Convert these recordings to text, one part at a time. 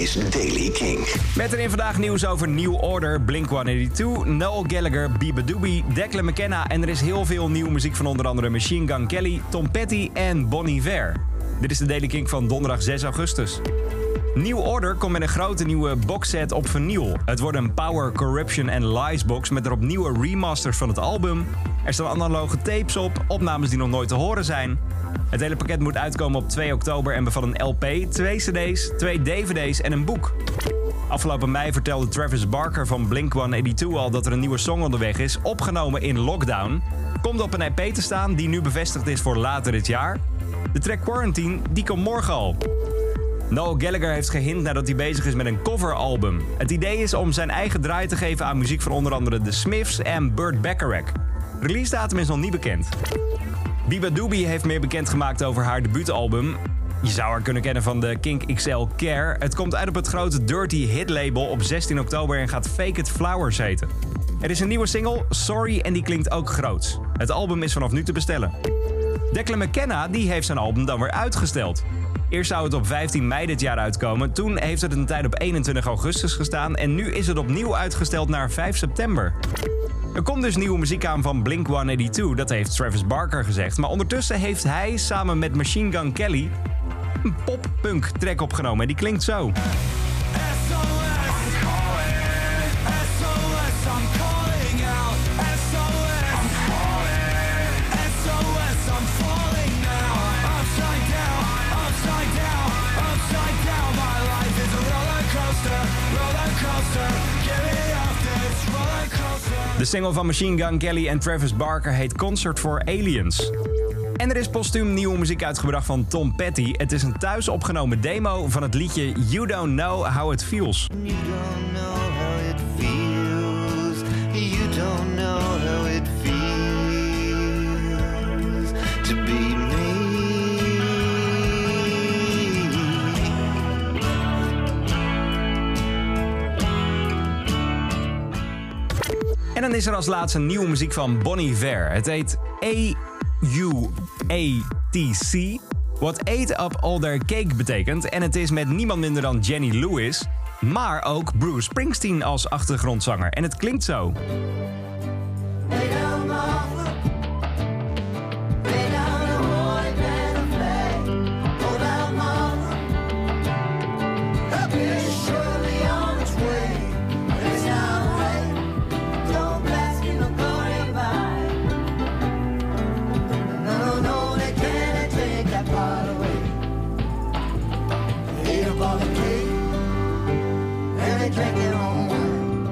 is Daily King. Met erin vandaag nieuws over New Order, Blink-182, Noel Gallagher, Biba Doobie, Declan McKenna... en er is heel veel nieuwe muziek van onder andere Machine Gun Kelly, Tom Petty en Bon Iver. Dit is de Daily King van donderdag 6 augustus. New Order komt met een grote nieuwe boxset op vinyl. Het wordt een Power, Corruption en Lies box met erop nieuwe remasters van het album. Er staan analoge tapes op, opnames die nog nooit te horen zijn. Het hele pakket moet uitkomen op 2 oktober en bevat een LP, twee CD's, twee DVD's en een boek. Afgelopen mei vertelde Travis Barker van Blink-182 al dat er een nieuwe song onderweg is, opgenomen in lockdown. Komt op een EP te staan die nu bevestigd is voor later dit jaar. De track Quarantine die komt morgen al. Noel Gallagher heeft gehint nadat hij bezig is met een coveralbum. Het idee is om zijn eigen draai te geven aan muziek van onder andere The Smiths en Burt Bacharach. Release datum is nog niet bekend. Biba Doobie heeft meer bekendgemaakt over haar debuutalbum. Je zou haar kunnen kennen van de Kink XL Care. Het komt uit op het grote Dirty Hit label op 16 oktober en gaat Fake It Flowers heten. Er is een nieuwe single, Sorry, en die klinkt ook groots. Het album is vanaf nu te bestellen. Declan McKenna die heeft zijn album dan weer uitgesteld. Eerst zou het op 15 mei dit jaar uitkomen. Toen heeft het een tijd op 21 augustus gestaan. En nu is het opnieuw uitgesteld naar 5 september. Er komt dus nieuwe muziek aan van Blink-182, dat heeft Travis Barker gezegd. Maar ondertussen heeft hij samen met Machine Gun Kelly een pop-punk track opgenomen. En die klinkt zo. De single van Machine Gun Kelly en Travis Barker heet Concert for Aliens. En er is postuum nieuwe muziek uitgebracht van Tom Petty. Het is een thuis opgenomen demo van het liedje You Don't Know How It Feels. You don't know En dan is er als laatste nieuwe muziek van Bonnie Ver. Het heet A-U-A-T-C. Wat Ate Up All Their Cake betekent. En het is met niemand minder dan Jenny Lewis. Maar ook Bruce Springsteen als achtergrondzanger. En het klinkt zo.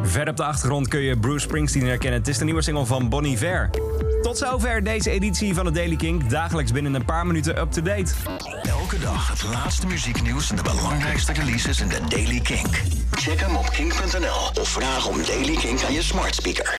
Ver op de achtergrond kun je Bruce Springsteen herkennen. Het is de nieuwe single van Bonnie Ver. Tot zover deze editie van de Daily Kink. Dagelijks binnen een paar minuten up-to-date. Elke dag het laatste muzieknieuws en de belangrijkste releases in de Daily Kink. Check hem op kink.nl of vraag om Daily Kink aan je smart speaker.